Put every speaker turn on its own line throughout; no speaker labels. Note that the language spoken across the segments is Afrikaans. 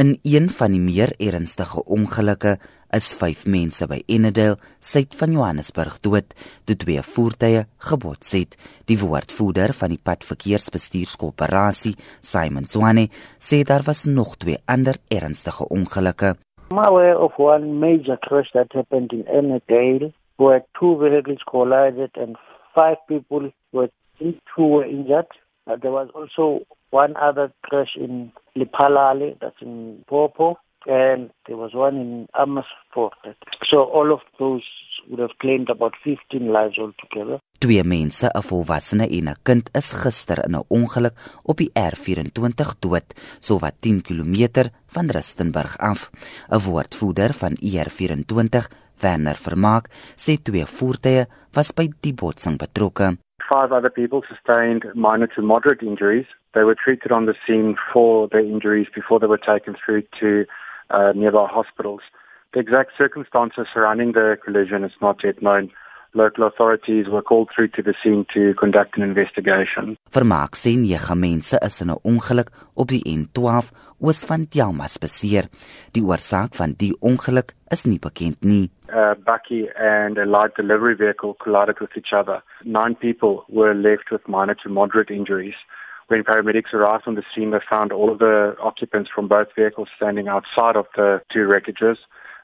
In een van die meer ernstige ongelukke is 5 mense by Enedale, suid van Johannesburg dood toe twee voertuie gebots het. Die woordvoerder van die padverkeersbestuurskoöperasie, Simon Swane, sê daar was nog twee ander ernstige ongelukke.
I'm aware of one major crash that happened in Enedale where two vehicles collided and five people were, two were injured. Uh, there was also one other crash in Lipalale, that's in Popo, and there was one in Amersfoort. So all of those would have claimed about 15 lives altogether.
Twee mense, 'n volwassene en 'n kind, is gister in 'n ongeluk op die R24 dood, sowat 10 km van Rustenburg af. 'n Woordvoerder van ER24, Werner Vermaak, sê twee voertuie was by die botsing betrokke.
Five other people sustained minor to moderate injuries. They were treated on the scene for their injuries before they were taken through to uh, nearby hospitals. The exact circumstances surrounding the collision is not yet known. Local authorities were called through to the scene to conduct an investigation.
Vermaak sê nege mense is in 'n ongeluk op die N12 oos van Delmas beseer. Die oorsaak van die ongeluk is nie bekend nie.
A bucky and a light delivery vehicle collided with each other. Nine people were left with minor to moderate injuries. When paramedics arrived on the scene, they found all of the occupants from both vehicles standing outside of the two wreckages.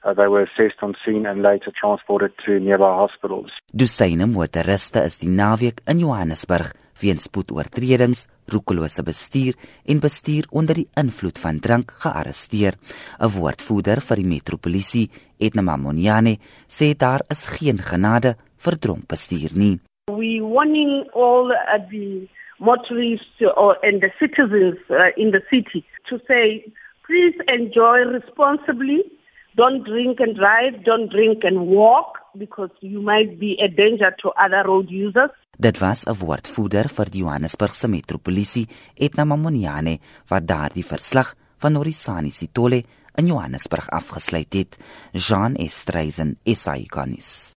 Uh, they were assessed on scene and later transported to nearby hospitals.
Dusyne motoriste is die naweek in Johannesburg weens spoedoortredings, roekelose bestuur en bestuur onder die invloed van drank gearresteer. 'n Woordvoerder vir die metropolisie, Edna Mamoniane, sê daar is geen genade vir dronk bestuur nie.
We warning all uh, the motorists or and the citizens uh, in the city to say please enjoy responsibly don't drink and drive don't drink and walk because you might be a danger to other road users.
Dit was 'n woordvoerder vir die Johannesburgse metropolisie Etna Mamoniane wat daardie verslag van Norisani Sitole in Johannesburg afgesluit het. Jean Estreisen SA ikonis